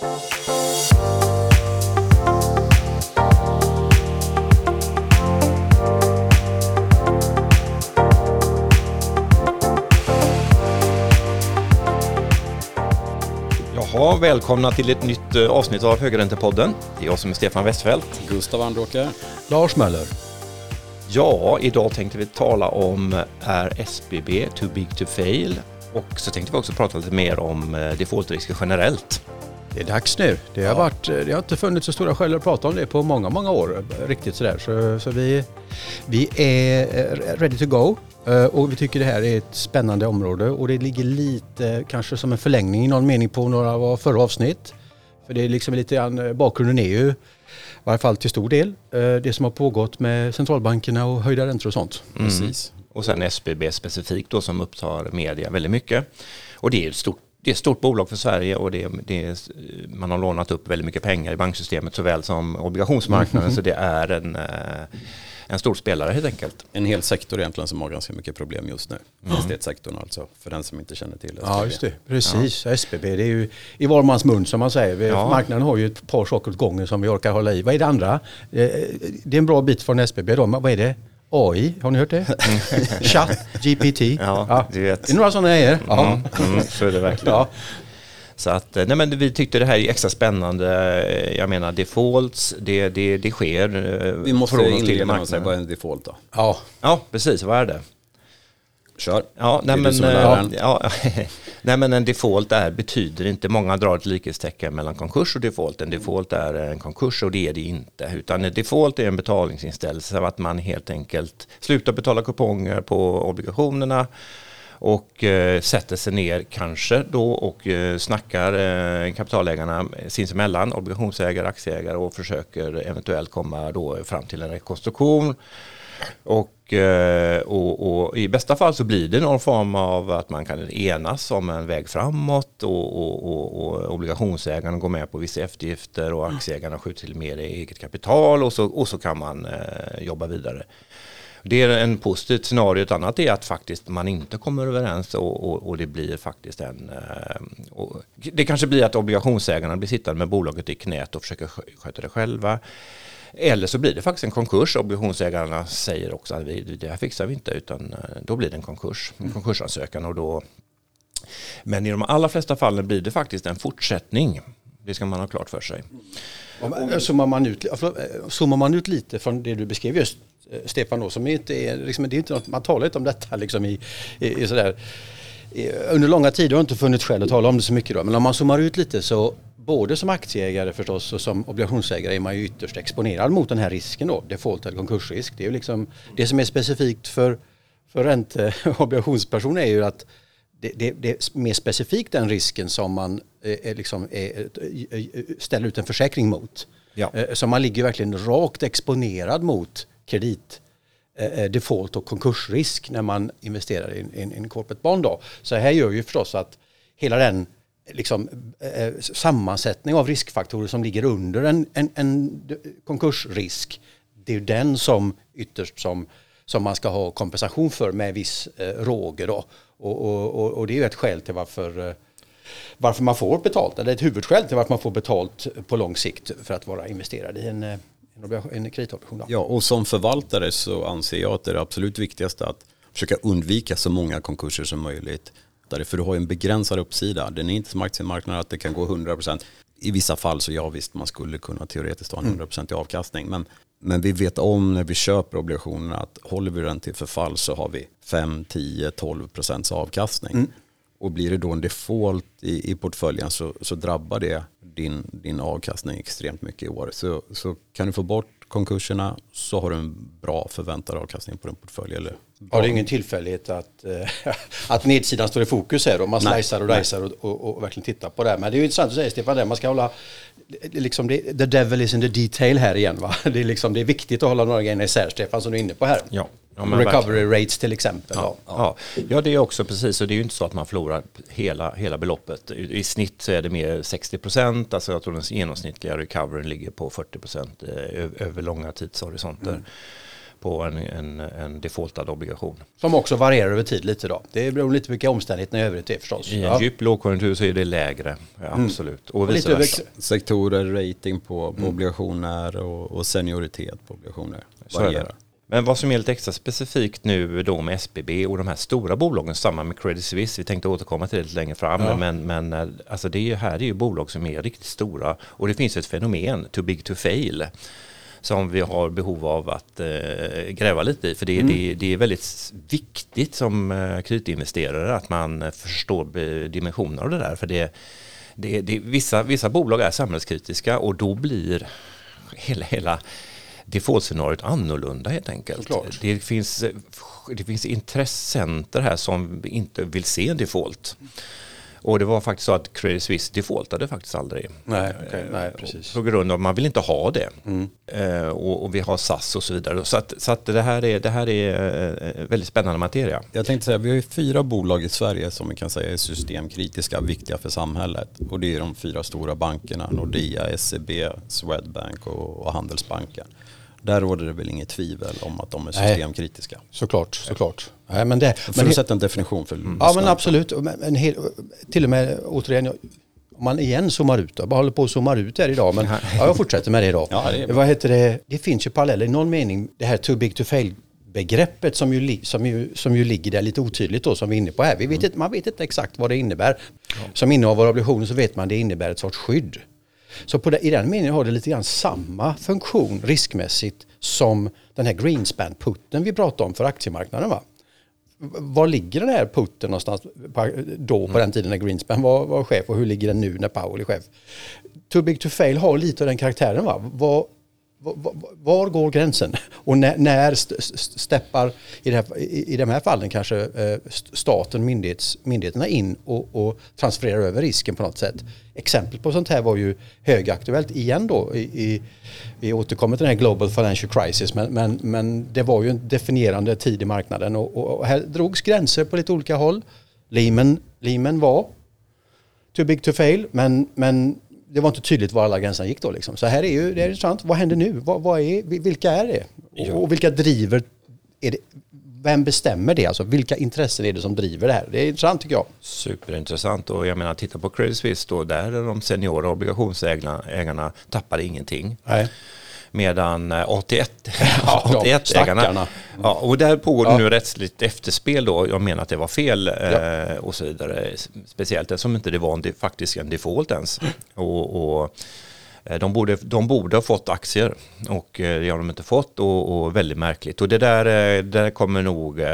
Jaha, välkomna till ett nytt eh, avsnitt av Högräntepodden. Det är jag som är Stefan Westfeldt. Gustav Andråker. Lars Möller. Ja, idag tänkte vi tala om är SBB too big to fail? Och så tänkte vi också prata lite mer om eh, defaultrisker generellt. Det är dags nu. Det har, Ja. varit, det har inte funnits så stora skäl att prata om det på många, många år. Riktigt sådär. Så, så vi, vi är eh, ready to go. Eh, Och vi tycker det här är ett spännande område och det ligger lite kanske som en förlängning i någon mening på några av förra avsnitt. För det är liksom lite grann, eh, bakgrunden är ju, i varje fall till stor del, eh, det som har pågått med centralbankerna och höjda räntor och sånt. Precis. Och sen SBB specifikt då som upptar media väldigt mycket. Och det är ett stort, det är ett stort bolag för Sverige och det, det är, man har lånat upp väldigt mycket pengar i banksystemet såväl som obligationsmarknaden. Så det är en, eh, en stor spelare helt enkelt. En hel sektor egentligen som har ganska mycket problem just nu. Fastighetssektorn alltså, för den som inte känner till det. Ja, just det. Precis. SBB, det är ju i var mans mun som man säger. Ja. Marknaden har ju ett par saker åt gången som vi orkar hålla i. Vad är det andra? Eh, Det är en bra bit från SBB då. Men vad är det? AI, har ni hört det? Chat, GPT. Ja, du vet. Det är några sådana grejer. Ja. Mm, mm, så är det verkligen. Ja. Så att, eh, nej men vi tyckte det här är extra spännande. Jag menar defaults, det, det, det sker eh, Vi måste från inleda med att säga vad är en default då? Ja. Ja, precis. Vad är det? Kör. Ja, nej Det är men, du som är eh, läraren. ja, nej men en default är, betyder inte, många drar ett likhetstecken mellan konkurs och default. En default är en konkurs och det är det inte. Utan en default är en betalningsinställelse av att man helt enkelt slutar betala kuponger på obligationerna och eh, sätter sig ner kanske då och eh, snackar eh, kapitalägarna sinsemellan, obligationsägare, aktieägare och försöker eventuellt komma då fram till en rekonstruktion. Och, Eh, och, och i bästa fall så blir det någon form av att man kan enas om en väg framåt och, och, och, och obligationsägarna går med på vissa eftergifter och aktieägarna skjuter till mer eget kapital och så, och så kan man eh, jobba vidare. Det är en positivt scenario. Ett annat är att faktiskt man inte kommer överens och, och, och det blir faktiskt en... Eh, och det kanske blir att obligationsägarna blir sittande med bolaget i knät och försöker sköta det själva. Eller så blir det faktiskt en konkurs. Obligationsägarna säger också att vi, det här fixar vi inte utan eh, då blir det en konkurs. En konkursansökan och då... Men i de allra flesta fallen blir det faktiskt en fortsättning. Det ska man ha klart för sig. Om- Zoomar man, ut, eh, zoomar man ut lite från det du beskrev just eh, Stefan då, som inte är, liksom, det är inte något, man talar inte om detta liksom i, i, i sådär. Under långa tider har det inte funnits skäl att tala om det så mycket då. Men om man zoomar ut lite så både som aktieägare förstås och som obligationsägare är man ju ytterst exponerad mot den här risken då. Default eller konkursrisk. Det är ju liksom det som är specifikt för, för ränte och obligationspersoner är ju att det, det, det är mer specifikt den risken som man eh, liksom, är, eh, ställer ut en försäkring mot. Ja. Eh, Så man ligger verkligen rakt exponerad mot kredit, eh, default och konkursrisk när man investerar i en, i en, i en corporate bond. Då. Så här gör ju förstås att hela den liksom, eh, eh, sammansättning av riskfaktorer som ligger under en, en, en konkursrisk, det är den som ytterst som, som man ska ha kompensation för med viss eh, råge. Då. Och, och, och, och det är ett skäl till varför eh, varför man får betalt, eller ett huvudskäl till varför man får betalt på lång sikt för att vara investerad i en, eh, en, en kreditobligation. då. Ja, och som förvaltare så anser jag att det är det absolut viktigaste att försöka undvika så många konkurser som möjligt. Därför du har ju en begränsad uppsida. Den är inte som aktiemarknaden att det kan gå 100%. I vissa fall så ja visst, man skulle kunna teoretiskt ha en 100% i avkastning. Men, men vi vet om när vi köper obligationerna att håller vi den till förfall så har vi 5, 10, 12% avkastning. Och blir det då en default i, i portföljen så, så drabbar det din, din avkastning extremt mycket i år. Så, så kan du få bort konkurserna så har du en bra förväntad avkastning på din portfölj. Eller Ja, det är ingen tillfällighet att, eh, att nedsidan står i fokus här och man slicear och dicear och, och, och verkligen tittar på det. här. Men det är ju intressant att säga Stefan, det man ska hålla, liksom det, the devil is in the detail här igen. Va? Det, är liksom, det är viktigt att hålla några grejer isär Stefan som du är inne på här. Ja. Ja, Recovery rates till exempel. Ja, ja. ja, det är också precis. Och det är ju inte så att man förlorar hela, hela beloppet. I, I snitt så är det mer 60 procent. Alltså jag tror den genomsnittliga recoveryn ligger på 40 procent över långa tidshorisonter. På en, en, en defaultad obligation. Som också varierar över tid lite då. Det beror lite på vilka omständigheterna i övrigt är förstås. I en Ja. djup lågkonjunktur så är det lägre, ja, absolut. Och vice lite över, versa. Sektorer, rating på, på obligationer och, och senioritet på obligationer varierar. Men vad som är lite extra specifikt nu då med SBB och de här stora bolagen, samma med Credit Suisse, vi tänkte återkomma till det lite längre fram, Ja. men, men eh, alltså det är ju, här är ju bolag som är riktigt stora och det finns ett fenomen, too big to fail, som vi har behov av att eh, gräva lite i, för det, det, det är väldigt viktigt som eh, kreditinvesterare att man eh, förstår dimensioner av det där, för det, det, det, vissa, vissa bolag är samhällskritiska och då blir hela, hela default-scenariot annorlunda helt enkelt. Såklart. Det finns, det finns intressenter här som inte vill se en default. Och det var faktiskt så att Credit Suisse defaultade faktiskt aldrig. nej, okej, nej, precis. På grund av att man vill inte ha det. Mm. Eh, och, och vi har SAS och så vidare. Så, att, så att det här är, det här är eh, väldigt spännande materia. Jag tänkte säga, vi har ju fyra bolag i Sverige som vi kan säga är systemkritiska, viktiga för samhället. Och det är de fyra stora bankerna, Nordea, SEB, Swedbank och, och Handelsbanken. Där råder det väl inget tvivel om att de är Nej. systemkritiska. Såklart, såklart. Nej, men det, För men att sätta en definition för Ja men absolut. Men, hel, till och med återigen, om man igen zoomar ut, jag bara håller på att zoomar ut här idag, men ja, jag fortsätter med det idag. Ja, det. Vad heter det? Det finns ju paralleller i någon mening, det här too big to fail begreppet som ju, som, ju, som ju ligger där lite otydligt då som vi är inne på här. Vi vet inte, man vet inte exakt vad det innebär. Som innehavare av obligationer så vet man det innebär ett sorts skydd. Så på det, i den meningen har det lite grann samma funktion riskmässigt som den här Greenspan-putten vi pratade om för aktiemarknaden. Va? var ligger den här putten någonstans på, då på den tiden när Greenspan var, var chef och hur ligger den nu när Powell är chef? Too big to fail har lite av den karaktären. Va? Var, var, går gränsen? Och när, när steppar, i, här, i, de här fallen kanske eh, staten, myndighets, myndigheterna in och, och transfererar över risken på något sätt. Exempel på sånt här var ju högaktuellt igen då. I, i, vi återkommer till den här Global Financial Crisis men, men, men det var ju en definierande tid i marknaden och, och, och här drogs gränser på lite olika håll. Lehman, Lehman var too big to fail men, men det var inte tydligt var alla gränserna gick då. Liksom. Så här är ju, det är intressant. Vad händer nu? Vad, vad är, vilka är det? Ja. Och, vilka driver är det? Vem bestämmer det? Alltså vilka intressen är det som driver det här? Det är intressant tycker jag. Superintressant och jag menar titta på Credit Suisse då, där är de seniora obligationsägarna ägarna tappade ingenting. Nej. Medan eh, 81, Ja, de 81 stackarna. ägarna, ja, och där pågår det Ja. nu rättsligt efterspel då, jag menar att det var fel eh, och så vidare. Speciellt eftersom inte det var en, faktiskt en default ens. Och, och eh, de borde, de borde ha fått aktier och eh, det har de inte fått och, och väldigt märkligt. Och det där, eh, det där kommer nog, eh,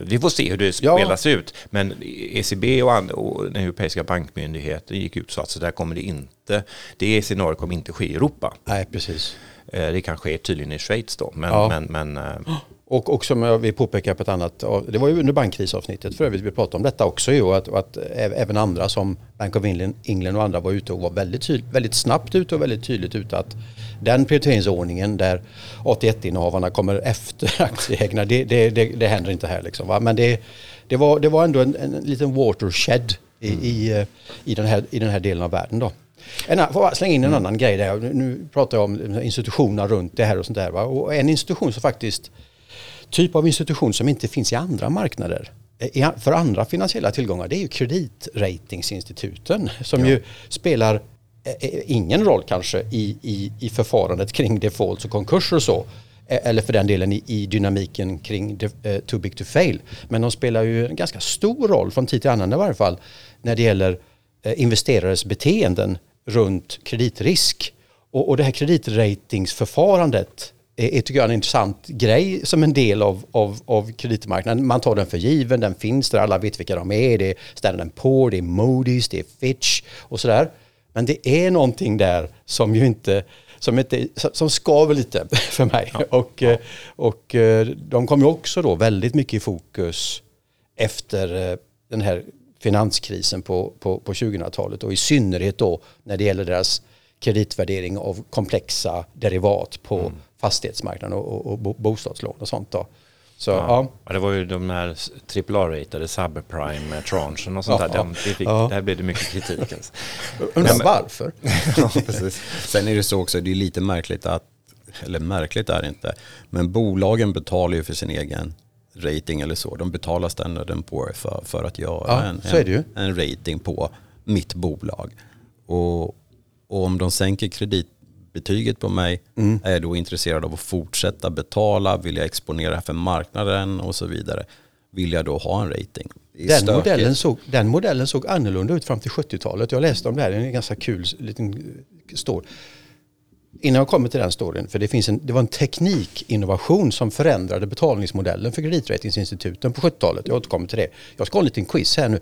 vi får se hur det Ja. spelas ut. Men ECB och, and, och den europeiska bankmyndigheten gick ut så att så där kommer det inte, det scenariot kommer inte ske i Europa. Nej, precis. Eh, Det kan ske tydligen i Schweiz då. Men, Ja. men, men eh, Och, och som jag vill påpeka på ett annat, det var ju under bankkrisavsnittet för övrigt vi pratade om detta också ju att, att även andra som Bank of England, och andra var ute och var väldigt, väldigt snabbt ute och väldigt tydligt ute att den prioriteringsordningen där 81-innehavarna kommer efter aktieägarna, det, det, det, det händer inte här liksom. Va? Men det, det, var, det var ändå en, en liten watershed i, i, eh, i, den här, i den här delen av världen då. En, får slänga in en annan grej där. Nu- Nu pratar jag om institutionerna runt det här och sånt där. Va? Och en institution som faktiskt typ av institution som inte finns i andra marknader eh, för andra finansiella tillgångar det är ju kreditratingsinstituten som ju spelar eh, eh, ingen roll kanske i, i, i förfarandet kring defaults och konkurser och så. Eller för den delen i, i dynamiken kring de, eh, too big to fail. Men de spelar ju en ganska stor roll från tid till annan i varje fall när det gäller eh, investerares beteenden runt kreditrisk. Och, och det här kreditratingsförfarandet är, tycker jag en intressant grej som en del av, av, av kreditmarknaden. Man tar den för given, den finns där, alla vet vilka de är. Det är Standard Poor, det är Moody's, det är Fitch och sådär. Men det är någonting där som ju inte som, inte, som skaver lite för mig. Och, eh, och eh, de kom ju också då väldigt mycket i fokus efter eh, den här finanskrisen på, på, på 2000-talet och i synnerhet då när det gäller deras kreditvärdering av komplexa derivat på fastighetsmarknaden och, och, och bo- bostadslån och sånt då. Så ja. ja. Det var ju de här AAA-ratade subprime-tranchen och sånt Ja. där. De, det fick, Ja. Där blev det mycket kritik. Alltså. undrar varför? Ja, precis. Sen är det så också, det är lite märkligt att eller märkligt är det inte, men bolagen betalar ju för sin egen rating eller så. De betalar Standard Poor för, för att göra Ja, en, en, en rating på mitt bolag. Och, och om de sänker kreditbetyget på mig, Mm. är jag då intresserad av att fortsätta betala? Vill jag exponera för marknaden och så vidare? Vill jag då ha en rating? Den modellen, såg, den modellen såg annorlunda ut fram till 70-talet. Jag läste om det här, det är en ganska kul liten eh, story. Innan jag kommer till den storyn, för det, finns en, det var en teknikinnovation som förändrade betalningsmodellen för kreditratingsinstituten på 70-talet. Jag återkommer till det. Jag ska ha en liten quiz här nu.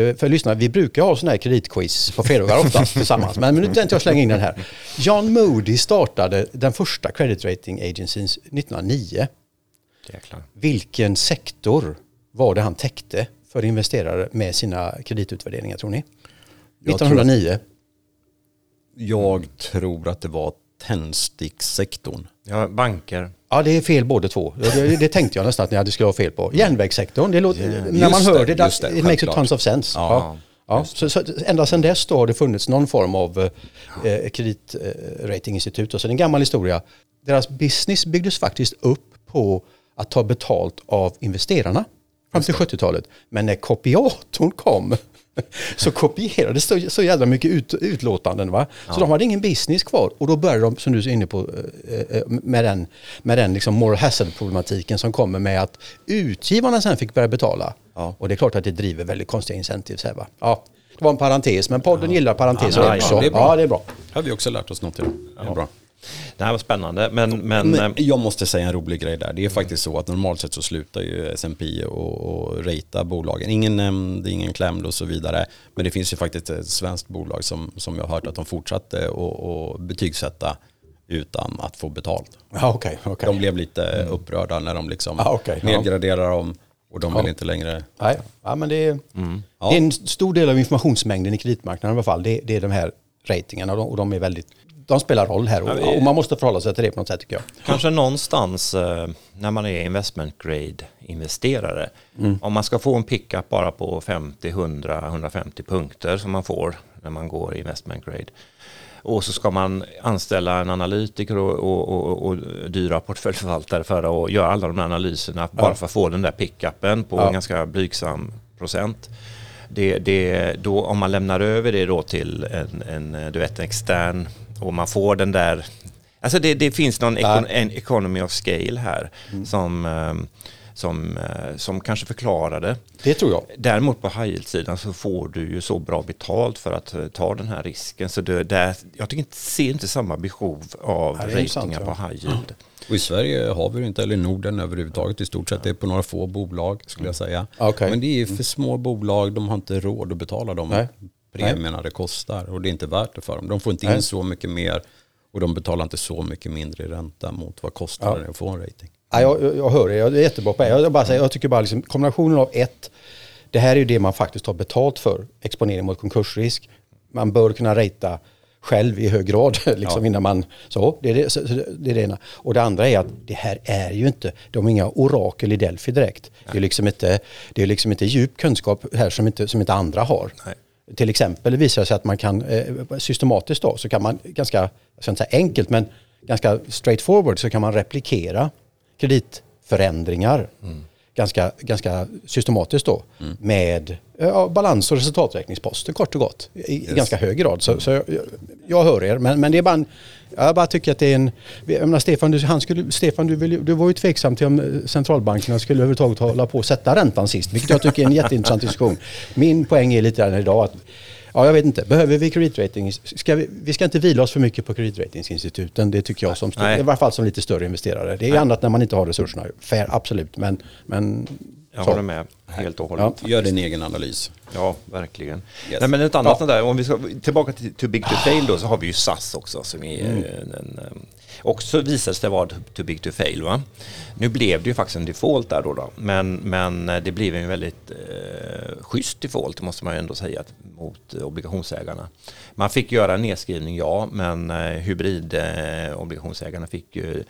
Eh, För lyssna, vi brukar ha sådana här kreditquiz på fredagar oftast tillsammans. Men nu tänkte jag slänga in den här. John Moody startade den första credit rating agencyn 1909. Jäklar. Vilken sektor var det han täckte för investerare med sina kreditutvärderingar tror ni? Jag tror 1909. Jag tror att det var tändstickssektorn. Ja, banker. Ja, det är fel båda två. Det, det tänkte jag nästan att ni hade skulle ha fel på. Järnvägssektorn, det låter, när man Just hör det, det, just det, it makes a tons of sense. Ja, Ja, ja. Så, så, ända sedan dess då har det funnits någon form av eh, kreditratinginstitut. Och så det är en gammal historia. Deras business byggdes faktiskt upp på att ta betalt av investerarna fram till 70-talet. Men när kopiatorn kom så kopierades så, så jävla mycket ut, utlåtanden. Va? Så de hade ingen business kvar. Och då började de, som du är inne på, eh, eh, med den, med den liksom moral hazard-problematiken som kommer med att utgivarna sen fick börja betala. Ja. Och det är klart att det driver väldigt konstiga incentives här. Va? Ja, det var en parentes, men podden gillar parenteser Ja, också. ja, det är bra. Ja, det är bra. har vi också lärt oss något idag. Det är bra. Det här var spännande. Men, men, Men eh, jag måste säga en rolig grej där. Det är faktiskt så att normalt sett så slutar ju S&P och, och ratea bolagen. Ingen nämnd, ingen klämd och så vidare. Men det finns ju faktiskt ett svenskt bolag som, som jag har hört att de fortsatte att att betygsätta utan att få betalt. Ja, okej. okej. De blev lite upprörda när de liksom Ah, ja. nedgraderar dem och de vill Ja. inte längre... Nej, ja, men det, är, Ja. det är en stor del av informationsmängden i kreditmarknaden i alla fall. Det, det är de här ratingarna och de, och de är väldigt de spelar roll här och, och man måste förhålla sig till det på något sätt tycker jag. Kanske någonstans eh, när man är investment grade investerare. Om man ska få en pickup bara på 50, 100, 150 punkter som man får när man går investment grade. Och så ska man anställa en analytiker och, och, och, och dyra portföljförvaltare för att göra alla de här analyserna bara för att få den där pickupen på Ja. en ganska blygsam procent. Det, det, då, om man lämnar över det då till en, en, du vet, en extern och man får den där Alltså det, det finns någon ekon, en economy of scale här som, eh, som, eh, som kanske förklarar det. Det tror jag. Däremot på high yield-sidan så får du ju så bra betalt för att eh, ta den här risken. Så det, där, jag tycker inte, ser inte samma behov av ratingar på high yield. Och i Sverige har vi det inte, eller i Norden överhuvudtaget i stort sett. Det är på några få bolag skulle jag säga. Okej. Men det är för små bolag, de har inte råd att betala de Nej. Premierna det kostar. Och det är inte värt det för dem. De får inte Nej. in så mycket mer och de betalar inte så mycket mindre i ränta mot vad kostnaden är att få en rating. Ja, jag, jag- hör det, jag är jättebra på det. Jag, bara säger, jag tycker bara liksom, kombinationen av ett, det här är ju det man faktiskt har betalt för, exponering mot konkursrisk. Man bör kunna rata själv i hög grad liksom, innan man, så det är det, så, det är det ena. Och det andra är att det här är ju inte, de är inga orakel i Delphi direkt. Det är liksom inte, det är liksom inte djup kunskap här som inte, som inte andra har. Nej. Till exempel visar det sig att man kan eh, systematiskt då så kan man ganska, jag ska inte säga enkelt men ganska straightforward så kan man replikera kreditförändringar. Mm ganska, ganska systematiskt då med ja, balans och resultaträkningsposter kort och gott i, i ganska hög grad. Så, så jag, jag hör er men, men det är bara en, jag bara tycker att det är en, jag menar, Stefan, du, han skulle, Stefan du, vill, du var ju tveksam till om eh, centralbankerna skulle överhuvudtaget hålla på att sätta räntan sist, vilket jag tycker är en jätteintressant diskussion. Min poäng är lite grann idag att Ja, jag vet inte. Behöver vi kreditrating? Ska vi, vi ska inte vila oss för mycket på kreditratingsinstituten. Det tycker jag som, st- Nej. i varje fall som lite större investerare. Det är annat när man inte har resurserna. Fair, absolut. Men, men Jag håller med helt och hållet. Gör din egen analys. Ja, verkligen. Yes. Nej, men ett annat Ja. där, om vi ska tillbaka till Too Big To Fail då, så har vi ju SAS också som är Mm. en, en, eh, också visade sig vara Too Big To Fail. Va? Nu blev det ju faktiskt en default där då, då. Men, men eh, det blev en väldigt eh, schysst default måste man ju ändå säga mot eh, obligationsägarna. Man fick göra en nedskrivning, ja, men eh, hybrid eh, fick ju Eh,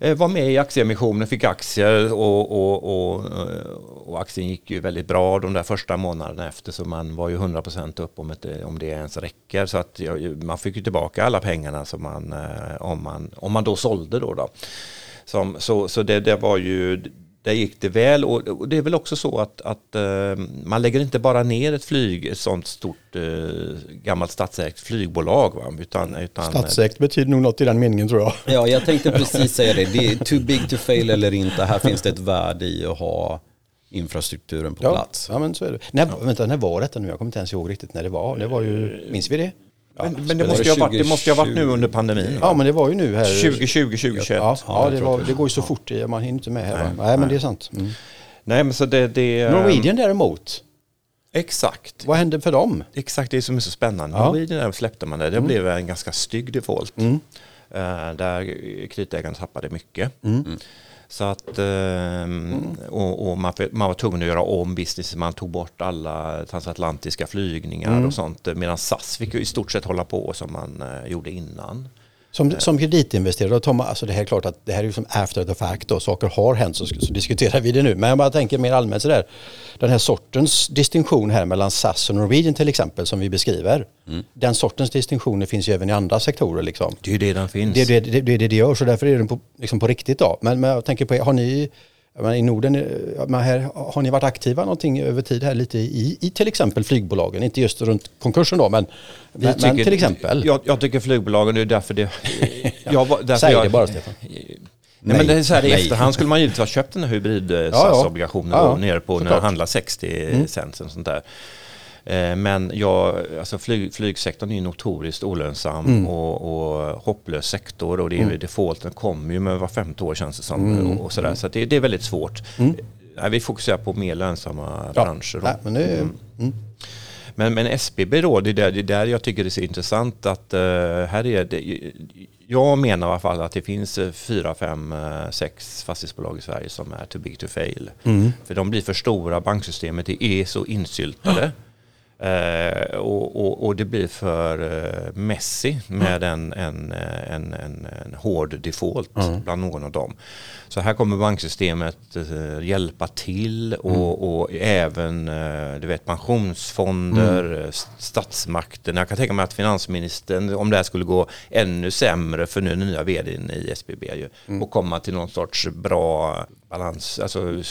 Eh, var med i aktieemissionen, fick aktier och, och, och, eh, och, aktien gick ju väldigt bra de där första månaderna efter så man var ju 100% upp om, det, om det ens räcker. Så att man fick ju tillbaka alla pengarna som man, eh, om, man, om man då sålde då. då. Som, så så det, det var ju där gick det väl och, det är väl också så att, att uh, man lägger inte bara ner ett flyg, ett sånt stort uh, gammalt statsägt flygbolag. Va? Utan, utan, statsägt betyder nog något i den meningen tror jag. Ja, jag tänkte precis säga det. Det är too big to fail eller inte. Här finns det ett värde i att ha infrastrukturen på ja, plats. Ja, men så är det. När, ja. vänta, när var detta nu? Jag kommer inte ens ihåg riktigt när det var. Det var ju, minns vi det? Ja, men, men det, måste ju ha varit, det måste ju ha varit nu under pandemin. Ja, men det var ju nu här. 2020, 2021. Ja, ja det, var, det går ju så fort, man hinner inte med här. Nej, nej men det är sant. Mm. Nej, men så det, det, Norwegian däremot. Exakt. Vad hände för dem? Exakt det som är så spännande. Ja. Norwegian släppte man det. Det mm. blev en ganska stygg default. Mm. Uh, där kreditägarna tappade mycket. Mm. Mm. Så att, ehm, och, och man, man, var tvungen att göra om business, man tog bort alla transatlantiska flygningar mm. och sånt. Medan SAS fick ju i stort sett hålla på som man uh, gjorde innan. Som, som kreditinvesterare, tar man, alltså det här är klart att det här är ju som after the fact och saker har hänt så, så diskuterar vi det nu. Men jag bara tänker mer allmänt sådär, den här sortens distinktion här mellan SAS och Norwegian till exempel som vi beskriver. Mm. Den sortens distinktioner finns ju även i andra sektorer. Liksom. Det är ju det den finns. Det är det, det, det, det, det gör, så därför är den på, liksom på riktigt. Då. Men, men jag tänker på, har ni I Norden, eh, här, har ni varit aktiva någonting över tid här lite i, i till exempel flygbolagen? Inte just runt konkursen då, men, men, tycker, men till exempel. Jag, jag, tycker flygbolagen, det är därför det... jag, därför Säg jag, det bara Stefan. Nej, nej, men det är så här, i efterhand skulle man givetvis ha köpt den här hybrid SAS-obligationen ja, ja. nere på när den handlar 60 mm. cent. Och sånt där. Eh, men jag, alltså flyg, flygsektorn är notoriskt olönsam mm. och, och, hopplös sektor och det är, mm. defaulten kommer ju med var femte år känns det som. Mm. Och, sådär. Så det, det, är väldigt svårt. Mm. Nej, vi fokuserar på mer lönsamma ja. branscher. Ja, men, det, mm. Mm. men, men SBB då, det är, där, det är där jag tycker det är så intressant att uh, här är det, jag menar i alla fall att det finns fyra, fem, sex fastighetsbolag i Sverige som är too big to fail. För de blir för stora, banksystemet är så insyltade. Eh, och, och, och, det blir för eh, Messi med mm. en, en, en, en, en hård default mm. bland någon av dem. Så här kommer banksystemet eh, hjälpa till och, mm. och även eh, du vet, pensionsfonder, mm. Eh, statsmakten. Jag kan tänka mig att finansministern, om det här skulle gå ännu sämre för nu nya vdn i SBB ju, mm. och komma till någon sorts bra balans, alltså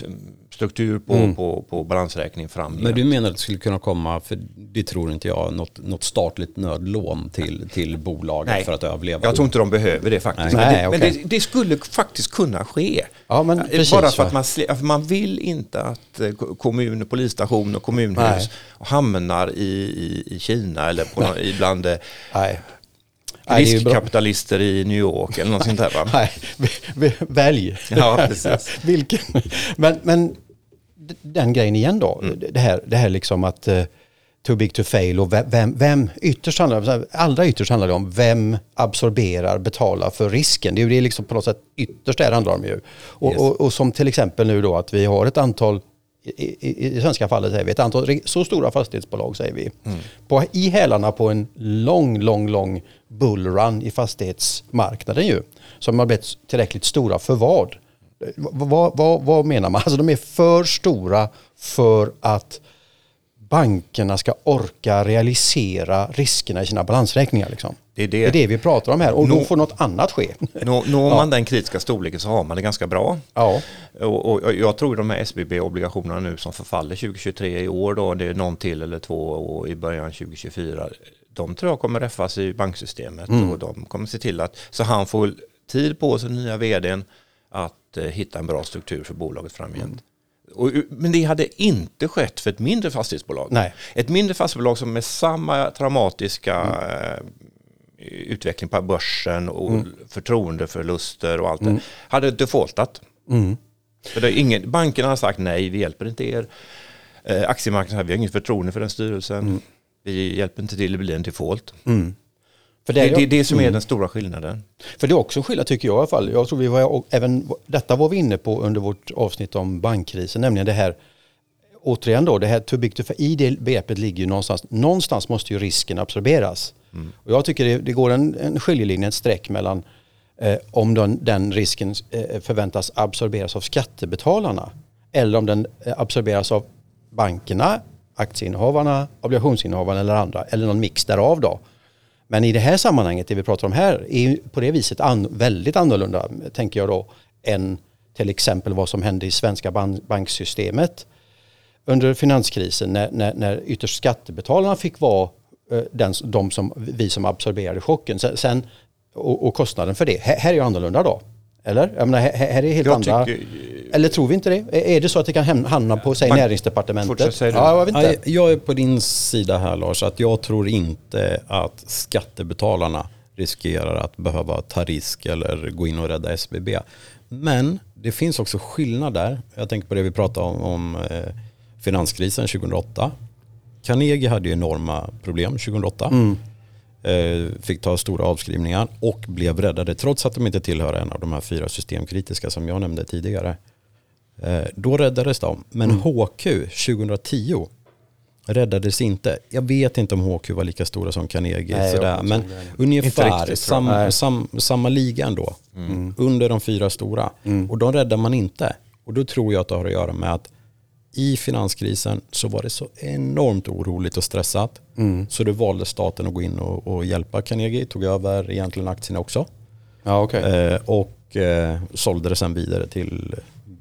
struktur på, mm. på, på balansräkning fram. Men du menar att det skulle kunna komma, för det tror inte jag, något, något statligt nödlån till, till bolaget Nej. för att överleva? Jag tror inte de behöver det faktiskt. Nej. Men, det, okay. men det, det, skulle faktiskt kunna ske. Ja, men precis, Bara för att man, man vill inte att eh, kommun, polisstation och kommunhus Nej. hamnar i, i, i Kina eller på någon, ibland eh, Nej riskkapitalister i New York eller något sånt där va? Nej, välj. Ja, precis. Vilken. Men, men den grejen igen då, mm. det, här, det här liksom att too big to fail och vem, vem ytterst handlar allra ytterst handlar det om vem absorberar, betalar för risken. Det är ju det liksom på något sätt ytterst det handlar om ju. Och, yes. och, och, som till exempel nu då att vi har ett antal i, i, i svenska fallet säger vi ett antal så stora fastighetsbolag säger vi. Mm. På, I hälarna på en lång, lång, lång bullrun i fastighetsmarknaden ju. Som har blivit tillräckligt stora för vad? Vad, vad, vad menar man? Alltså de är för stora för att bankerna ska orka realisera riskerna i sina balansräkningar. Liksom. Det, är det. det är det vi pratar om här och Nå, då får något annat ske. Når nå man den kritiska storleken så har man det ganska bra. Ja. Och, och jag tror de här SBB-obligationerna nu som förfaller 2023 i år då, det är någon till eller två och i början 2024. De tror jag kommer räffas i banksystemet mm. och de kommer se till att så han får tid på sig, nya vdn, att eh, hitta en bra struktur för bolaget framgent. Mm. Och, men det hade inte skett för ett mindre fastighetsbolag. Nej. Ett mindre fastighetsbolag som med samma traumatiska mm. Utveckling på börsen och mm. förtroendeförluster och allt mm. det hade defaultat. Mm. För det är ingen, bankerna har sagt nej, vi hjälper inte er. Eh, aktiemarknaden har vi har inget förtroende för den styrelsen. Mm. Vi hjälper inte till, det blir en default. För det, är det, det som är mm. den stora skillnaden. För det är också skillnad tycker jag i alla fall. Jag tror vi var, även detta var vi inne på under vårt avsnitt om bankkrisen, nämligen det här återigen då, det här too big to fail, i det begreppet ligger ju någonstans, någonstans måste ju risken absorberas. Mm. Och jag tycker det, det går en, en skiljelinje, ett streck mellan, eh, om den, den risken eh, förväntas absorberas av skattebetalarna eller om den eh, absorberas av bankerna, aktieinnehavarna, obligationsinnehavarna eller andra eller någon mix därav då. Men i det här sammanhanget, det vi pratar om här, är på det viset an, väldigt annorlunda, tänker jag då, än till exempel vad som hände i svenska banksystemet under finanskrisen när, när, när ytterst skattebetalarna fick vara eh, den, de som, vi som absorberade chocken. Sen, och, och kostnaden för det. Här, här är ju annorlunda då. Eller? Jag menar, här, här är helt jag andra... Tycker... Eller tror vi inte det? Är det så att det kan hamna på säg, Man... näringsdepartementet? Ja, jag, ja, jag är på din sida här Lars, att jag tror inte att skattebetalarna riskerar att behöva ta risk eller gå in och rädda SBB. Men det finns också skillnader. Jag tänker på det vi pratade om, om eh, finanskrisen 2008. Carnegie hade ju enorma problem 2008. Mm. Eh, fick ta stora avskrivningar och blev räddade trots att de inte tillhör en av de här fyra systemkritiska som jag nämnde tidigare. Eh, då räddades de. Men mm. HQ 2010 räddades inte. Jag vet inte om HQ var lika stora som Carnegie. Nej, sådär, men ungefär riktigt, sam, sam, samma liga ändå. Mm. Under de fyra stora. Mm. Och de räddar man inte. Och då tror jag att det har att göra med att i finanskrisen så var det så enormt oroligt och stressat. Mm. Så då valde staten att gå in och, och, hjälpa Carnegie, tog över egentligen aktierna också. Ja, okay. eh, och eh, sålde det sen vidare till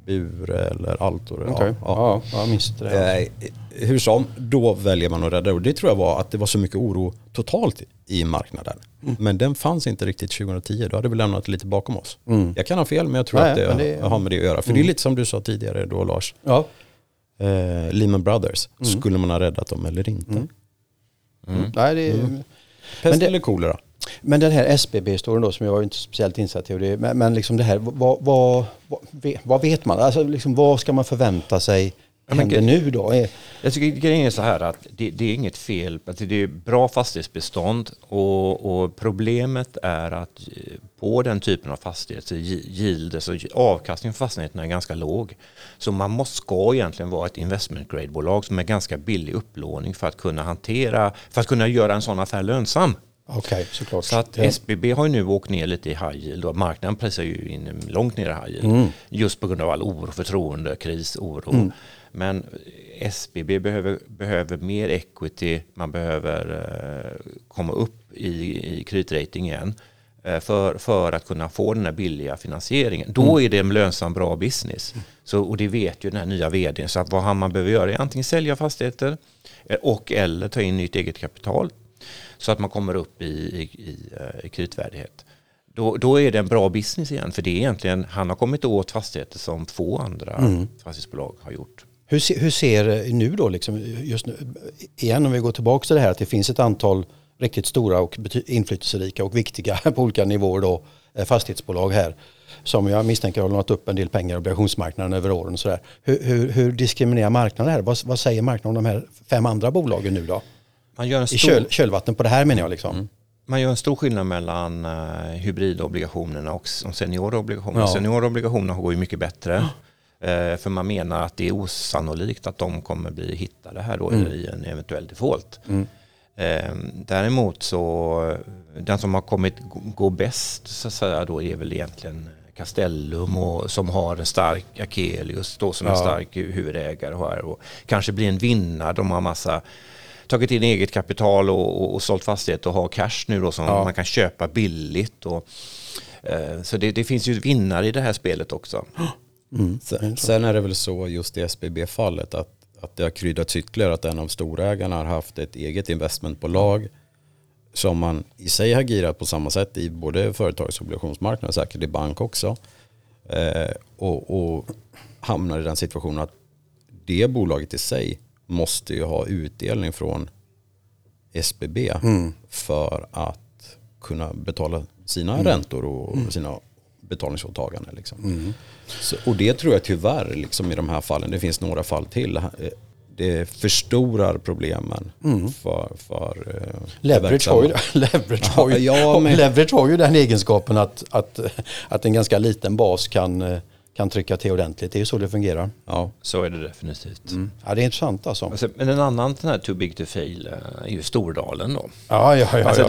Bure eller Altor. Okay. Ja, ja. ja, jag det. Eh, hur som, då väljer man att rädda och det tror jag var att det var så mycket oro totalt i marknaden. Mm. Men den fanns inte riktigt 2010, då hade vi lämnat lite bakom oss. Mm. Jag kan ha fel men jag tror Nej, att det, det, har med det att göra. För mm. det är lite som du sa tidigare då Lars. Ja eh, Lehman Brothers. Mm. Skulle man ha räddat dem eller inte? Mm. Mm. mm. Nej, det, mm. Pest eller kolera? Men den här SBB-storyn då som jag var inte speciellt insatt i. Det, men, men liksom det här, vad, vad, vad, vad vet man? Alltså liksom, vad ska man förvänta sig händer nu då? Jag tycker grejen är så här att det, det är inget fel. Att det är bra fastighetsbestånd och, och, problemet är att på den typen av fastigheter yield, alltså avkastningen för fastigheterna är ganska låg. Så man måste, ska egentligen vara ett investment grade-bolag som är ganska billig upplåning för att kunna hantera, för att kunna göra en sån affär lönsam. Okay, såklart. Så att SBB har ju nu åkt ner lite i high yield. Marknaden prisar ju in långt ner i high yield. Mm. Just på grund av all oro, förtroende, kris, oro. Mm. Men SBB behöver, behöver mer equity, man behöver eh, komma upp i, i kreditrating igen eh, för, för att kunna få den här billiga finansieringen. Då mm. är det en lönsam bra business. Så, och det vet ju den här nya vdn. Så att vad man behöver göra är antingen sälja fastigheter eh, och eller ta in nytt eget kapital. Så att man kommer upp i, i, i, i kreditvärdighet. Då, då, är det en bra business igen. För det är egentligen, han har kommit åt fastigheter som få andra mm. fastighetsbolag har gjort. Hur, se, hur ser nu då, liksom, just nu, igen om vi går tillbaka till det här att det finns ett antal riktigt stora och inflytelserika och viktiga på olika nivåer då, eh, fastighetsbolag här som jag misstänker har lånat upp en del pengar i obligationsmarknaden över åren. Så där. Hur, hur, hur diskriminerar marknaden här? Vad, vad, säger marknaden om de här fem andra bolagen nu då? Man gör en stor... I köl, kölvatten på det här menar jag. Liksom. Mm. Man gör en stor skillnad mellan uh, hybridobligationerna och seniora obligationer. Ja. Seniora obligationer går ju mycket bättre. Eh, för man menar att det är osannolikt att de kommer bli hittade här då mm. i en eventuell default. Mm. Ehm, däremot så den som har kommit gå bäst så att säga då är väl egentligen Castellum och, som har en stark Akelius då som ja. en stark huvudägare här och kanske blir en vinnare. De har massa tagit in eget kapital och, och, och sålt fastighet och har cash nu då som ja. man kan köpa billigt. Och, eh, så det, det, finns ju vinnare i det här spelet också. Mm. Sen, sen, är det väl så just i SBB-fallet att, att det har kryddats ytterligare att en av storägarna har haft ett eget investmentbolag som man i sig har girat på samma sätt i både företagsobligationsmarknaden och säkert i bank också. Eh, och, och hamnar i den situationen att det bolaget i sig måste ju ha utdelning från SBB mm. för att kunna betala sina mm. räntor och mm. sina betalningsåtaganden. Liksom. Mm. Så, och det tror jag tyvärr liksom, i de här fallen, det finns några fall till, det förstorar problemen mm. för, för uh, leverage, har ju, leverage, har ju, ja, men... leverage har ju den egenskapen att, att, att en ganska liten bas kan, kan trycka till ordentligt. Det är ju så det fungerar. Ja, så är det definitivt. Mm. Ja, det är intressant alltså. alltså. Men en annan sån här too big to fail eh, är ju Stordalen då. Ja, ja, ja. Alltså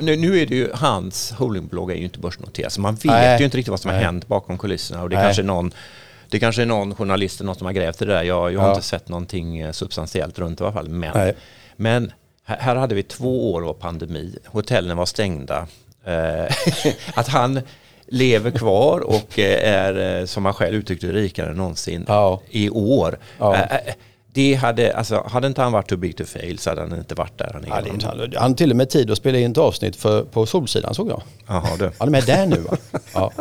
Nu är det ju, hans holdingbolag är ju inte börsnoterat, så man vet Nej. ju inte riktigt vad som har hänt bakom kulisserna. Och det är kanske någon det kanske är någon journalist eller någon som har grävt i det där. Jag, jag har ja. inte sett någonting eh, substantiellt runt i alla fall. Men, men här hade vi två år av pandemi. Hotellen var stängda. Eh, att han lever kvar och eh, är, som han själv uttryckte rikare än någonsin ja. i år. Ja. Det hade, alltså, hade inte han varit too big to fail så hade han inte varit där han är. Ja, han, han till och med tid att spela in ett avsnitt för, på Solsidan såg jag. Jaha, du. Han är med där nu va? Ja.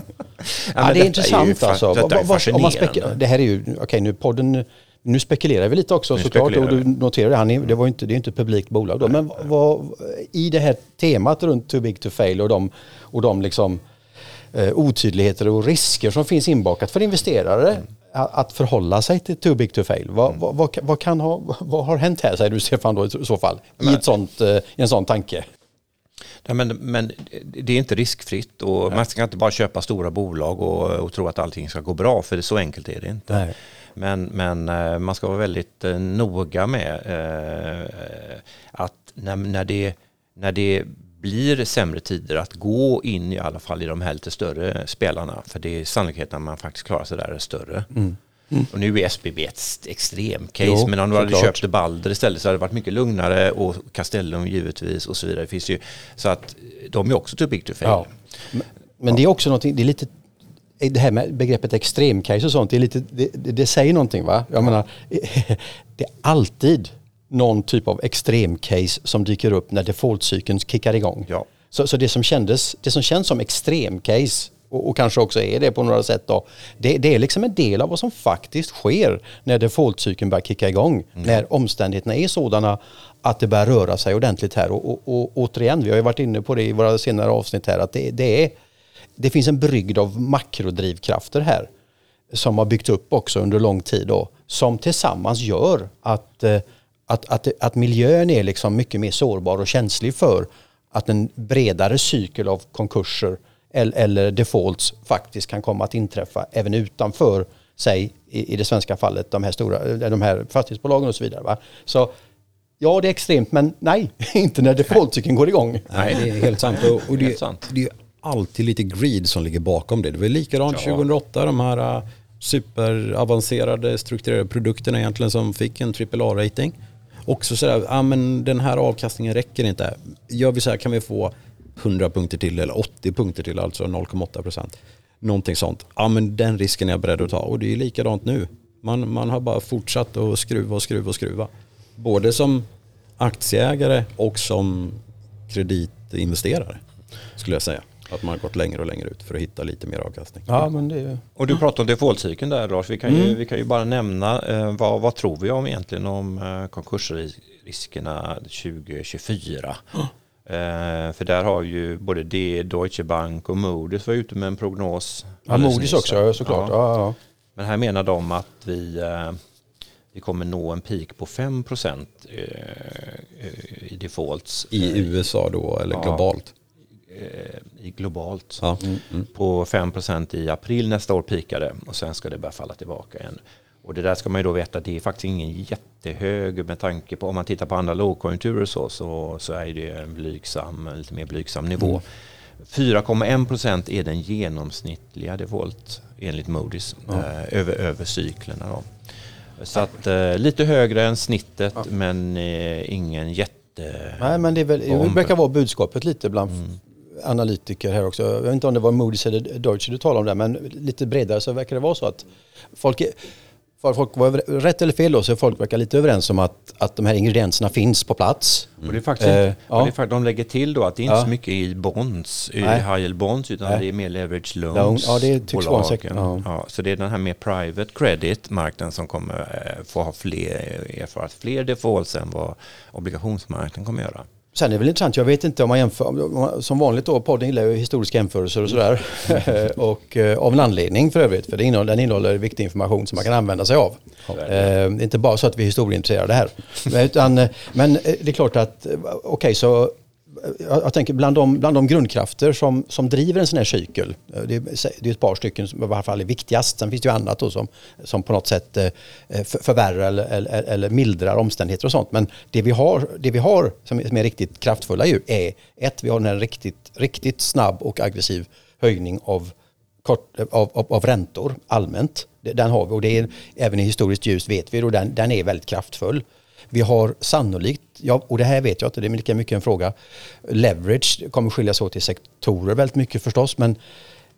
ja, det är intressant är alltså. Detta är fascinerande. det här är ju, okej okay, nu podden nu spekulerar vi lite också såklart och du noterar det, han är, det, var inte, det är inte ett publikt bolag då. Men vad, i det här temat runt too big to fail och de, och de liksom, eh, otydligheter och risker som finns inbakat för investerare mm. att förhålla sig till too big to fail. Vad, mm. vad, vad, vad, kan ha, vad har hänt här säger du Stefan då i så fall? I, ett sånt, eh, i en sån tanke? Nej, men, men det är inte riskfritt och Nej. man ska inte bara köpa stora bolag och, och tro att allting ska gå bra för det, så enkelt är det inte. Nej. Men, men eh, man ska vara väldigt eh, noga med eh, att när, när, det, när det blir sämre tider att gå in i alla fall i de här lite större spelarna. För det är sannolikheten att man faktiskt klarar sig där är större. Mm. Mm. Och nu är SBB ett extremcase, jo, men om du hade köpt Balder istället så hade det varit mycket lugnare och Castellum givetvis och så vidare. Det finns ju, så att de är också too big to fail. Ja. Men, men det är också någonting, det är lite det här med begreppet extremcase och sånt, det, är lite, det, det säger någonting va? Jag menar, det är alltid någon typ av extremcase som dyker upp när defaultcykeln kickar igång. Ja. Så, så det, som kändes, det som känns som extremcase och, och kanske också är det på några sätt då, det, det, är liksom en del av vad som faktiskt sker när defaultcykeln börjar kicka igång. Mm. När omständigheterna är sådana att det börjar röra sig ordentligt här och, och, och återigen, vi har ju varit inne på det i våra senare avsnitt här, att det, det är det finns en brygd av makrodrivkrafter här som har byggt upp också under lång tid då, som tillsammans gör att, eh, att, att, att miljön är liksom mycket mer sårbar och känslig för att en bredare cykel av konkurser eller, eller defaults faktiskt kan komma att inträffa även utanför sig i, i det svenska fallet, de här, stora, de här fastighetsbolagen och så vidare. Va? Så ja, det är extremt, men nej, inte när defaultcykeln går igång. Nej, det är helt sant. Och, och det, det, är alltid lite greed som ligger bakom det. Det var likadant ja. 2008, de här uh, superavancerade strukturerade produkterna egentligen som fick en AAA-rating. Också sådär, ja men den här avkastningen räcker inte. Gör vi så här kan vi få 100 punkter till eller 80 punkter till, alltså 0,8 procent. Någonting sånt. Ja men den risken är jag beredd att ta och det är likadant nu. Man, man har bara fortsatt att skruva och skruva och skruva. Både som aktieägare och som kreditinvesterare skulle jag säga. Att man har gått längre och längre ut för att hitta lite mer avkastning. Ja, men det... Och du pratade om defaultcykeln där Lars. Vi kan, mm. ju, vi kan ju bara nämna eh, vad, vad tror vi om egentligen om eh, konkursriskerna 2024? Oh. Eh, för där har ju både det, Deutsche Bank och Moody's var ute med en prognos. Ja, Moody's också såklart. Ja. Ja, ja. Men här menar de att vi, eh, vi kommer nå en peak på 5 procent eh, i defaults. I USA då eller globalt? Globalt. Ja. Mm, mm. På 5% i april nästa år pikade och sen ska det börja falla tillbaka igen. Och det där ska man ju då veta att det är faktiskt ingen jättehög med tanke på om man tittar på andra lågkonjunkturer så, så, så är det en blygsam, lite mer blygsam nivå. Mm. 4,1 procent är den genomsnittliga default enligt Moody's ja. eh, över, över cyklerna. Då. Så att eh, lite högre än snittet ja. men eh, ingen jätte... Nej men det, är väl, det brukar vara budskapet lite bland mm analytiker här också. Jag vet inte om det var Moody's eller Deutsche du talade om det, men lite bredare så verkar det vara så att folk, folk var rätt eller fel då, så folk verkar lite överens om att, att de här ingredienserna finns på plats. Mm. Och det är faktiskt eh, inte, ja. det är, de lägger till då att det är inte ja. så mycket i bonds, i high yield bonds, utan Nej. det är mer leverage loans. Ja, det tycks vara säkert. Ja. ja. så det är den här mer private credit-marknaden som kommer eh, få ha fler, erfara fler defaults än vad obligationsmarknaden kommer göra. Sen är det väl intressant, jag vet inte om man jämför, som vanligt då, podden gillar ju historiska jämförelser och sådär. och eh, av en anledning för övrigt, för det innehåller, den innehåller viktig information som man kan använda sig av. Ja, eh, det är inte bara så att vi är historieintresserade här. men, utan, eh, men eh, det är klart att, eh, okej okay, så jag, jag tänker bland de, bland de grundkrafter som, som driver en sån här cykel, eh, det är, det är ett par stycken som i varje fall är viktigast, sen finns det ju annat då som, som på något sätt eh, eh, för, förvärrar eller, eller, eller mildrar omständigheter och sånt. Men det vi har, det vi har som, är, som är riktigt kraftfulla ju är ett, vi har en riktigt, riktigt snabb och aggressiv höjning av, kort, av, av, av räntor allmänt. Den har vi och det är även i historiskt ljus vet vi och den, den är väldigt kraftfull. Vi har sannolikt, ja, och det här vet jag inte, det är lika mycket en fråga, leverage kommer skiljas åt i sektorer väldigt mycket förstås, men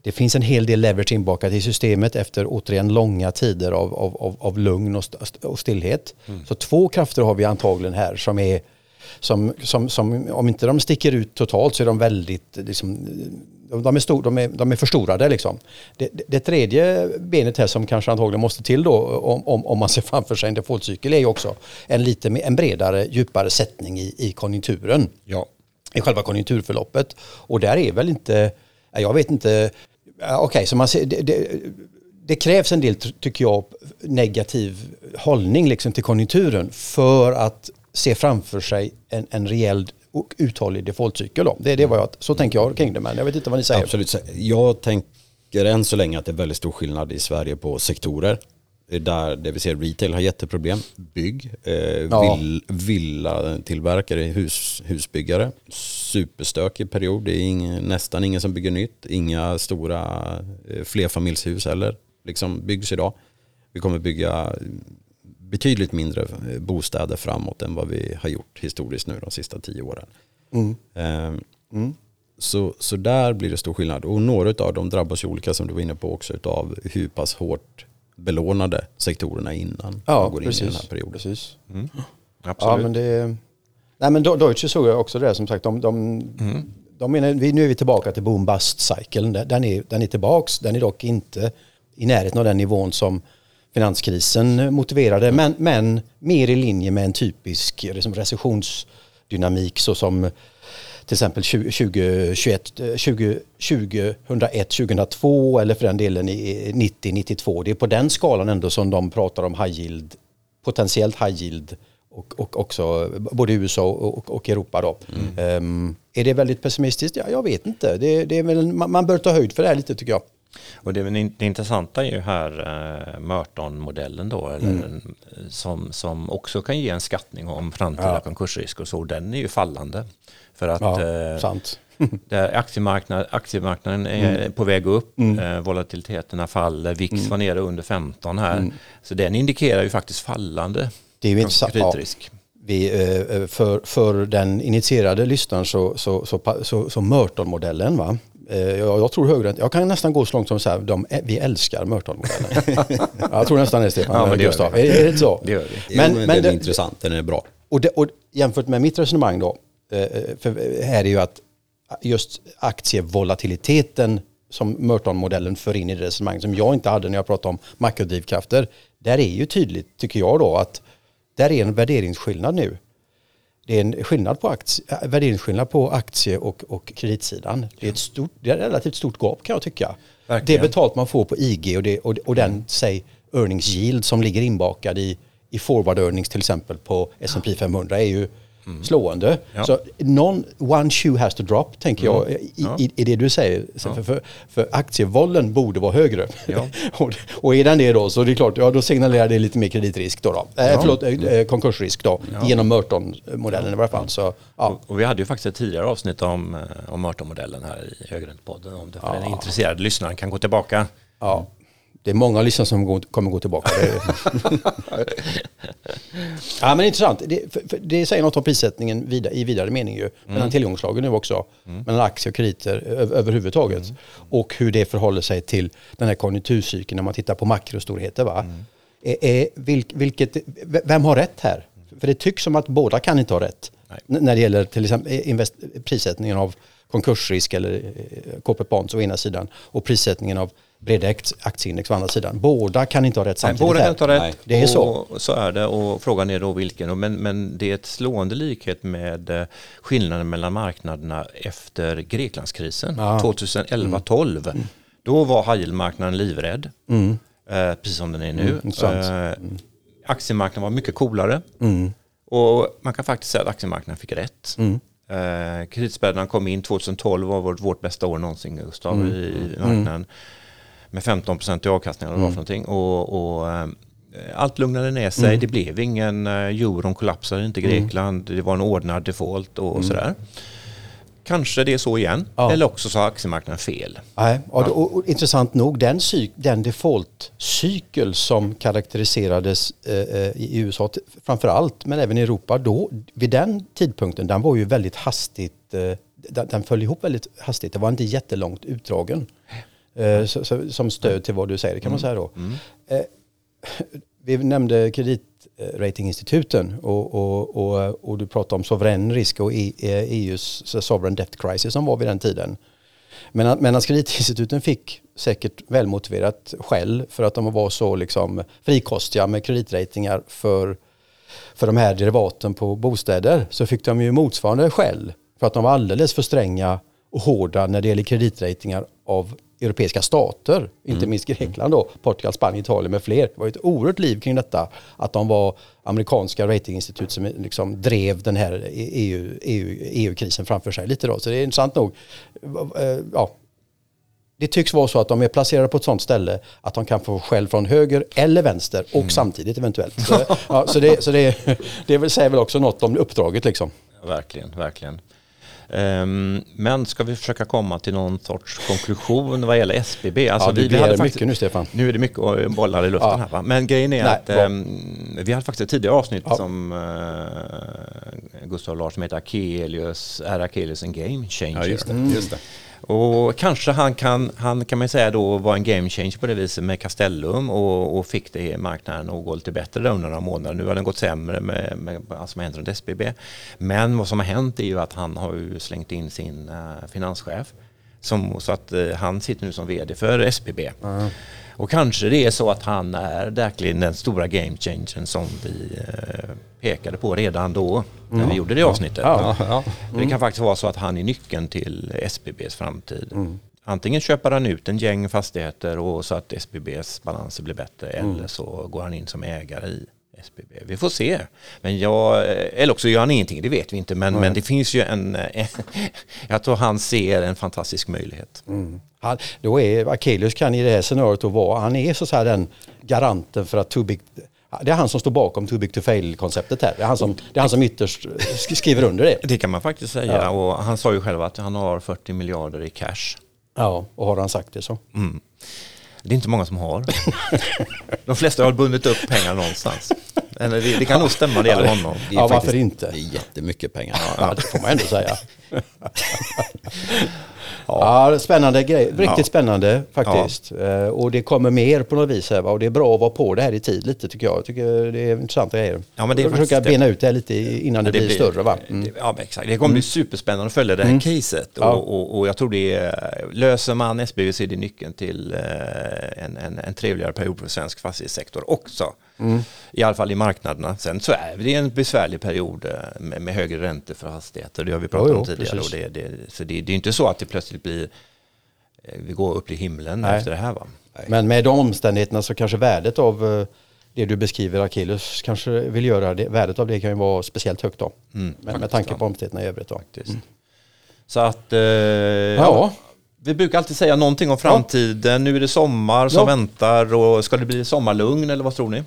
det finns en hel del leverage inbakat i systemet efter återigen långa tider av, av, av, av lugn och, och stillhet. Mm. Så två krafter har vi antagligen här som är som, som, som, om inte de sticker ut totalt så är de väldigt liksom, de är, stor, de är, de är förstorade. Liksom. Det, det, det, tredje benet här som kanske antagligen måste till då om, om, om man ser framför sig en defaultcykel är ju också en lite en bredare, djupare sättning i, i konjunkturen. Ja. I själva konjunkturförloppet. Och där är väl inte, jag vet inte, okej okay, så man ser, det, det, krävs en del, tycker jag, negativ hållning liksom till konjunkturen för att se framför sig en, en rejäl och uthållig defaultcykel. Då. Det är det vad jag, så tänker jag kring det, men jag vet inte vad ni säger. Absolut. Jag tänker än så länge att det är väldigt stor skillnad i Sverige på sektorer. Där det vi ser retail har jätteproblem, bygg, eh, ja. vill, villatillverkare, hus, husbyggare. Superstökig period, det är ingen, nästan ingen som bygger nytt, inga stora eh, flerfamiljshus heller liksom byggs idag. Vi kommer bygga betydligt mindre eh, bostäder framåt än vad vi har gjort historiskt nu de sista tio åren. Mm. Ehm, mm. Så, så där blir det stor skillnad. Och några av dem drabbas ju olika som du var inne på också av hur pass hårt belånade sektorerna innan ja, man går in precis, i den här perioden. Precis. Mm. Absolut. Ja, men det, nej men Deutsche såg jag också det som sagt. De, de, mm. de menar, nu är vi tillbaka till boom bust cykeln. Den är, den är tillbaks, den är dock inte i närheten av den nivån som finanskrisen motiverade, men, men mer i linje med en typisk liksom, recessionsdynamik såsom till exempel 2021, 20, 2001, 2002 eller för den delen 90, 92. Det är på den skalan ändå som de pratar om high yield, potentiellt high yield och, och också både USA och, och Europa. Då. Mm. Um, är det väldigt pessimistiskt? Ja, jag vet inte. Det, det är väl, man bör ta höjd för det här lite tycker jag. Och det, det intressanta är ju här eh, Merton-modellen då, eller, mm. som, som också kan ge en skattning om framtida ja. konkursrisk och så. Den är ju fallande. För att ja, eh, sant. där aktiemarknad, aktiemarknaden är mm. på väg upp, mm. eh, volatiliteterna faller, VIX mm. var nere under 15 här. Mm. Så den indikerar ju faktiskt fallande det är ju kreditrisk. Ja. Vi, eh, eh, för, för den initierade lyssnaren så, så, så, så, så Merton-modellen va? Eh, jag, tror högre, jag kan nästan gå så långt som att säga vi älskar Mörtalmodellen. jag tror nästan det Stefan. Ja, men det Gustav. Är, är det så? Det gör vi. Men, men, men den är intressant, den är bra. Och, det, och jämfört med mitt resonemang då, eh, för här är ju att just aktievolatiliteten som Merton-modellen för in i det resonemang som jag inte hade när jag pratade om makrodrivkrafter. Där är ju tydligt, tycker jag då, att där är en värderingsskillnad nu det är en skillnad på aktie, äh, värderingsskillnad på aktie och, och kreditsidan. Det är, ett stort, det är ett relativt stort gap kan jag tycka. Verkligen. Det betalt man får på IG och, det, och, och den, säg, earnings yield som ligger inbakad i, i forward earnings till exempel på S&P 500 är ju mm. slående. Ja. Så någon, one shoe has to drop, tänker mm. jag, i, ja. i, i, det du säger. Ja. För, för, för aktievollen borde vara högre. och, och är den det då, så det är klart, ja, då signalerar det lite mer kreditrisk då. då. Äh, förlåt, äh, konkursrisk då, genom Merton-modellen i varje fall. Så, och, och, vi hade ju faktiskt ett tidigare avsnitt om, om Merton-modellen här i Högräntepodden. Om det för den intresserade lyssnaren kan gå tillbaka. Ja, det är många lyssnare som kommer gå tillbaka. ja, men intressant. Det, för, för det säger något om prissättningen vida, i vidare mening ju. Mm. Mellan tillgångslagen nu också. Mm. Mellan aktier och krediter över, överhuvudtaget. Mm. Och hur det förhåller sig till den här konjunkturcykeln när man tittar på makrostorheter. Va? Mm. Är, är, vilk, vilket, vem har rätt här? För det tycks som att båda kan inte ha rätt. När det gäller till exempel invest, prissättningen av konkursrisk eller eh, corporate bonds å ena sidan och prissättningen av breda aktieindex å andra sidan. Båda kan inte ha rätt samtidigt. Nej, båda kan inte ha rätt. Nej. Det är så. så är det och frågan är då vilken. Men, men det är ett slående likhet med eh, skillnaden mellan marknaderna efter Greklandskrisen ja. 2011-12. Mm. Då var high livrädd, mm. eh, precis som den är nu. Mm, eh, aktiemarknaden var mycket coolare. Mm. Och man kan faktiskt säga att aktiemarknaden fick rätt. Mm. Eh, kreditspädarna kom in 2012 var vårt, vårt bästa år någonsin Gustav Mm. i, i marknaden. Med 15 procent i avkastning eller vad Mm. för någonting. Och, och, eh, allt lugnade ner sig. Mm. Det blev ingen, eh, euron kollapsade inte Grekland. Det var en ordnad default och sådär. Kanske det är så igen. Mm. Ja. Eller också så har aktiemarknaden fel. Nej, och, och, och, intressant nog, den, den default-cykel som karaktäriserades eh, eh, i USA framför allt, men även i Europa då, vid den tidpunkten, den var ju väldigt hastigt, eh, den, den föll ihop väldigt hastigt. Det var inte jättelångt utdragen. Eh, så, så, som stöd till vad du säger, kan man säga då. Eh, vi nämnde kreditratinginstituten och, och, och, och du pratade om sovereign risk och E- eh, EUs sovereign debt crisis som var vid den tiden. Men att kreditinstituten fick säkert välmotiverat skäll för att de var så liksom frikostiga med kreditratingar för, för de här derivaten på bostäder så fick de ju motsvarande skäll för att de var alldeles för stränga och hårda när det gäller kreditratingar av europeiska stater, inte minst Grekland då, Portugal, Spanien, Italien med fler. Det var ett oerhört liv kring detta, att de var amerikanska ratinginstitut som liksom drev den här EU, EU, EU-krisen framför sig lite då. Så det är intressant nog. Eh, Ja, det tycks vara så att de är placerade på ett sånt ställe att de kan få skäll från höger eller vänster och samtidigt eventuellt. Så, ja, så, det, så det, det säga väl också något om uppdraget liksom. Verkligen, verkligen. Ehm, men ska vi försöka komma till någon sorts konklusion vad gäller SBB? Alltså ja, det blir mycket nu Stefan. Nu är det mycket eh, bollar i luften Ja. här va? Men grejen är Nej, att bra. ehm, vi hade faktiskt ett tidigare avsnitt Ja. som uh, Gustav Lars som heter Akelius, är Akelius en game changer? Ja, just det. Just det. Och kanske han kan, han kan man säga då var en game changer på det viset med Castellum och, och fick det marknaden att gå lite bättre där under några månader. Nu har den gått sämre med, med har hänt runt SBB. Men vad som har hänt är ju att han har ju slängt in sin uh, finanschef. Som, så att eh, han sitter nu som vd för SBB. Och kanske det är så att han är verkligen den stora game changern som vi eh, pekade på redan då när vi gjorde det avsnittet. Ja, ja. Det kan faktiskt vara så att han är nyckeln till SBBs framtid. Antingen köper han ut en gäng fastigheter och så att SBBs balanser blir bättre eller så går han in som ägare i SBB. Vi får se. Men jag, eller också gör han ingenting, det vet vi inte. Men, men det finns ju en... jag tror han ser en fantastisk möjlighet. Han, då är Akelius kan i det här scenariot då vara, han är så att säga den garanten för att too big, det är han som står bakom too big to fail-konceptet här. Det är han som, det är han som ytterst sk- skriver under det. Det kan man faktiskt säga. Ja. Och han sa ju själv att han har 40 miljarder i cash. Ja, och har han sagt det så. Mm. Det är inte många som har. De flesta har bundit upp pengar någonstans. Eller det, det kan nog stämma det gäller honom. Det är Ja, faktiskt- varför inte? Det är jättemycket pengar. Ja, det får man ändå säga. Ja, spännande grej. Riktigt Ja. spännande faktiskt. Eh, Och det kommer mer på något vis här och det är bra att vara på det här i tid lite tycker jag. Jag tycker det är intressanta grejer. Ja, men det är det. bena ut det här lite innan det, blir, större va? Mm. det- Ja, exakt. Det kommer bli superspännande att följa det här caset. Ja. Och, och, och jag tror det är, löser man SBB så är det nyckeln till eh, en, en, en trevligare period för svensk fastighetssektor också. Mm. I alla fall i marknaderna. Sen så är det en besvärlig period eh, med, med högre räntor för fastigheter. Det har vi pratat Jo, jo, om tidigare. Och det, det, så det, det är inte så att det plötsligt blir eh, vi går upp i himlen Nej. efter det här va? Men med de omständigheterna så kanske värdet av eh, det du beskriver Akelius kanske vill göra, det, värdet av det kan ju vara speciellt högt då. Mm, Men med tanke ja. på omständigheterna i övrigt då. faktiskt. Så att, eh, Ja. Vi brukar alltid säga någonting om framtiden. Nu är det sommar som Ja. väntar och ska det bli sommarlugn eller vad tror ni?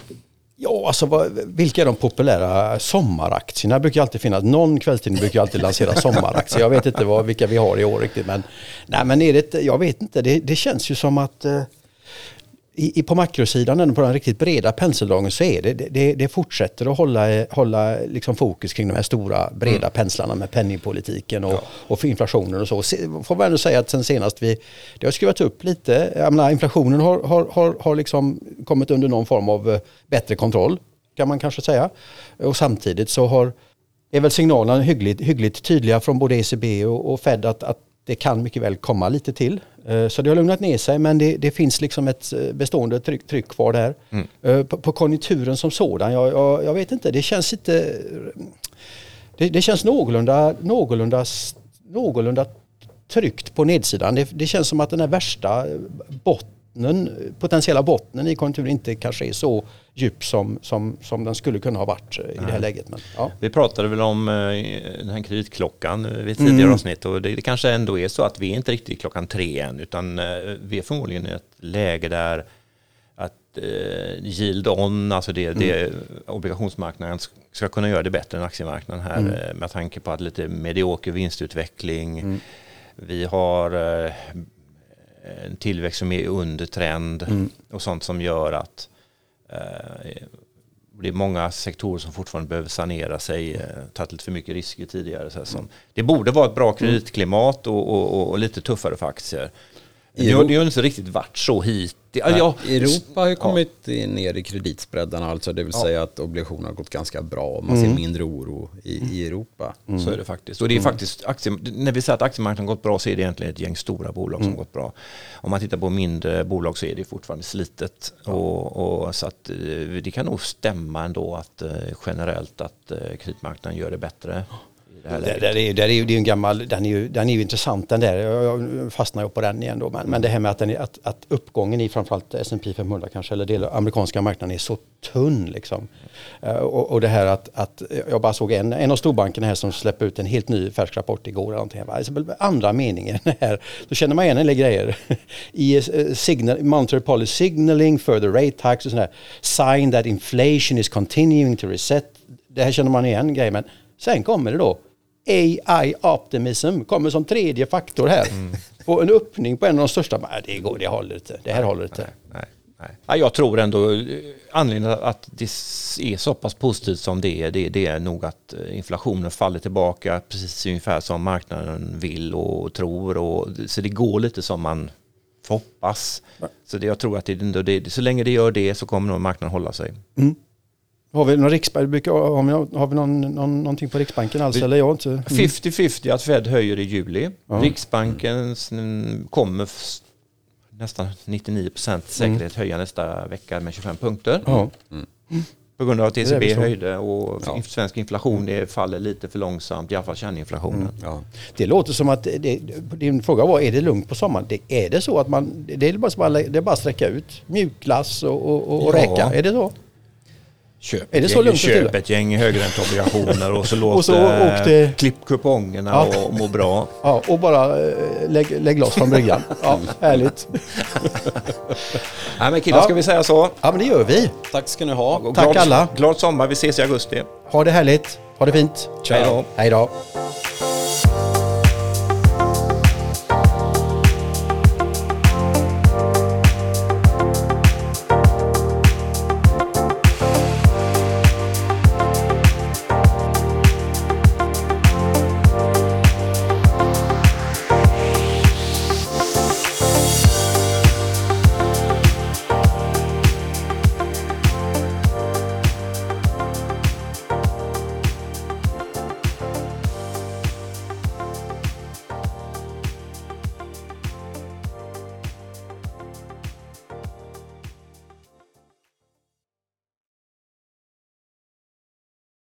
Ja, alltså vad, vilka är de populära sommaraktierna? Det brukar alltid finnas. Någon kvällstidning brukar alltid lansera sommaraktier. Jag vet inte vad, vilka vi har i år riktigt. Men, nej, men är det, jag vet inte. Det, det känns ju som att eh, i, på makrosidan, på den riktigt breda penseldragen, så är det, det- det, fortsätter att hålla, hålla liksom fokus kring de här stora breda penslarna med penningpolitiken och, och för inflationen och så. Se, får man ändå säga att sen senast vi, det har skruvats upp lite. Jag menar, inflationen har, har, har, har liksom kommit under någon form av eh, bättre kontroll, kan man kanske säga. Och samtidigt så har, är väl signalerna hyggligt, hyggligt tydliga från både ECB och, och Fed att, att det kan mycket väl komma lite till. Eh, Så det har lugnat ner sig men det, det finns liksom ett eh, bestående tryck, tryck kvar där. Eh, På, på konjunkturen som sådan, jag, jag, jag vet inte, det känns inte... Det, det känns någorlunda, någorlunda, någorlunda tryggt på nedsidan. Det, det känns som att den här värsta botten bottnen, potentiella bottnen i konjunkturen inte kanske är så djup som, som, som den skulle kunna ha varit i det här läget. Men, ja. Vi pratade väl om eh, den här kreditklockan eh, vid tidigare mm. avsnitt och det, det, kanske ändå är så att vi är inte riktigt klockan tre än utan eh, vi är förmodligen i ett läge där att eh, yield on, alltså det, mm. det obligationsmarknaden ska kunna göra det bättre än aktiemarknaden här mm. med tanke på att lite medioker vinstutveckling. Mm. Vi har eh, en tillväxt som är under trend mm. och sånt som gör att eh, det är många sektorer som fortfarande behöver sanera sig, eh, tagit lite för mycket risker tidigare. Så som, det borde vara ett bra kreditklimat och, och, och lite tuffare för aktier. Det har, det har inte riktigt varit så hit. Ja, Europa har ju kommit ja. ner i kreditspreadarna, alltså det vill ja. säga att obligationer har gått ganska bra. Man mm. ser mindre oro i, i Europa. Mm. Så är det faktiskt. Och det är mm. faktiskt aktie, när vi säger att aktiemarknaden gått bra så är det egentligen ett gäng stora bolag som mm. gått bra. Om man tittar på mindre bolag så är det fortfarande slitet. Ja. Och, och, så att eh, det kan nog stämma ändå att eh, generellt att eh, kreditmarknaden gör det bättre det här läget. Där, är, där är, det är en gammal, den är, ju, den är ju intressant den där, jag fastnar ju på den igen då. Men, men det här med att, den är, att, att uppgången i framförallt S&P 500 kanske, eller del amerikanska marknaden är så tunn liksom. Uh, och, och, det här att, att, jag bara såg en, en av storbankerna här som släpper ut en helt ny färsk rapport igår. Eller någonting. Alltså, andra meningen här, då känner man igen en del grejer. I uh, signal, monetary policy signaling, further rate hikes och sådär. Sign that inflation is continuing to reset. Det här känner man igen grejer men sen kommer det då AI optimism kommer som tredje faktor här. Mm. Och en öppning på en av de största, nej, det, går, det håller inte, det här håller inte. Nej, nej, nej. Jag tror ändå eh, anledningen att det är så pass positivt som det är, det, det är nog att eh, inflationen faller tillbaka precis ungefär som marknaden vill och tror. Och, så det går lite som man hoppas. Så det, jag tror att det, det, så länge det gör det så kommer nog marknaden hålla sig. Mm. Har vi, någon riksbank, har vi, har vi någon, någon, någonting på Riksbanken alls? 50-50 mm. att Fed höjer i juli. Ja. Riksbanken kommer nästan 99 procent säkerhet mm. höja nästa vecka med 25 punkter. Ja. Mm. På grund av att ECB höjde och ja. svensk inflation det faller lite för långsamt, i alla fall kärninflationen. Mm. Ja. Det låter som att, det, din fråga var, är det lugnt på sommaren? Det, är det så att man, det är bara, det är bara att sträcka ut mjukglass och, och, och ja. räka? Är det så? Köp, är det så lugnt köp ett gäng högränteobligationer och så låt och så åkte... klipp kupongerna ja. och må bra. Ja, och bara eh, lägg, lägg loss från bryggan. Ja, härligt. Nej men killar, ja. ska vi säga så? Ja men det gör vi. Tack ska ni ha. Tack glad, alla. Glad sommar, vi ses i augusti. Ha det härligt. Ha det fint. Ciao. Hej då.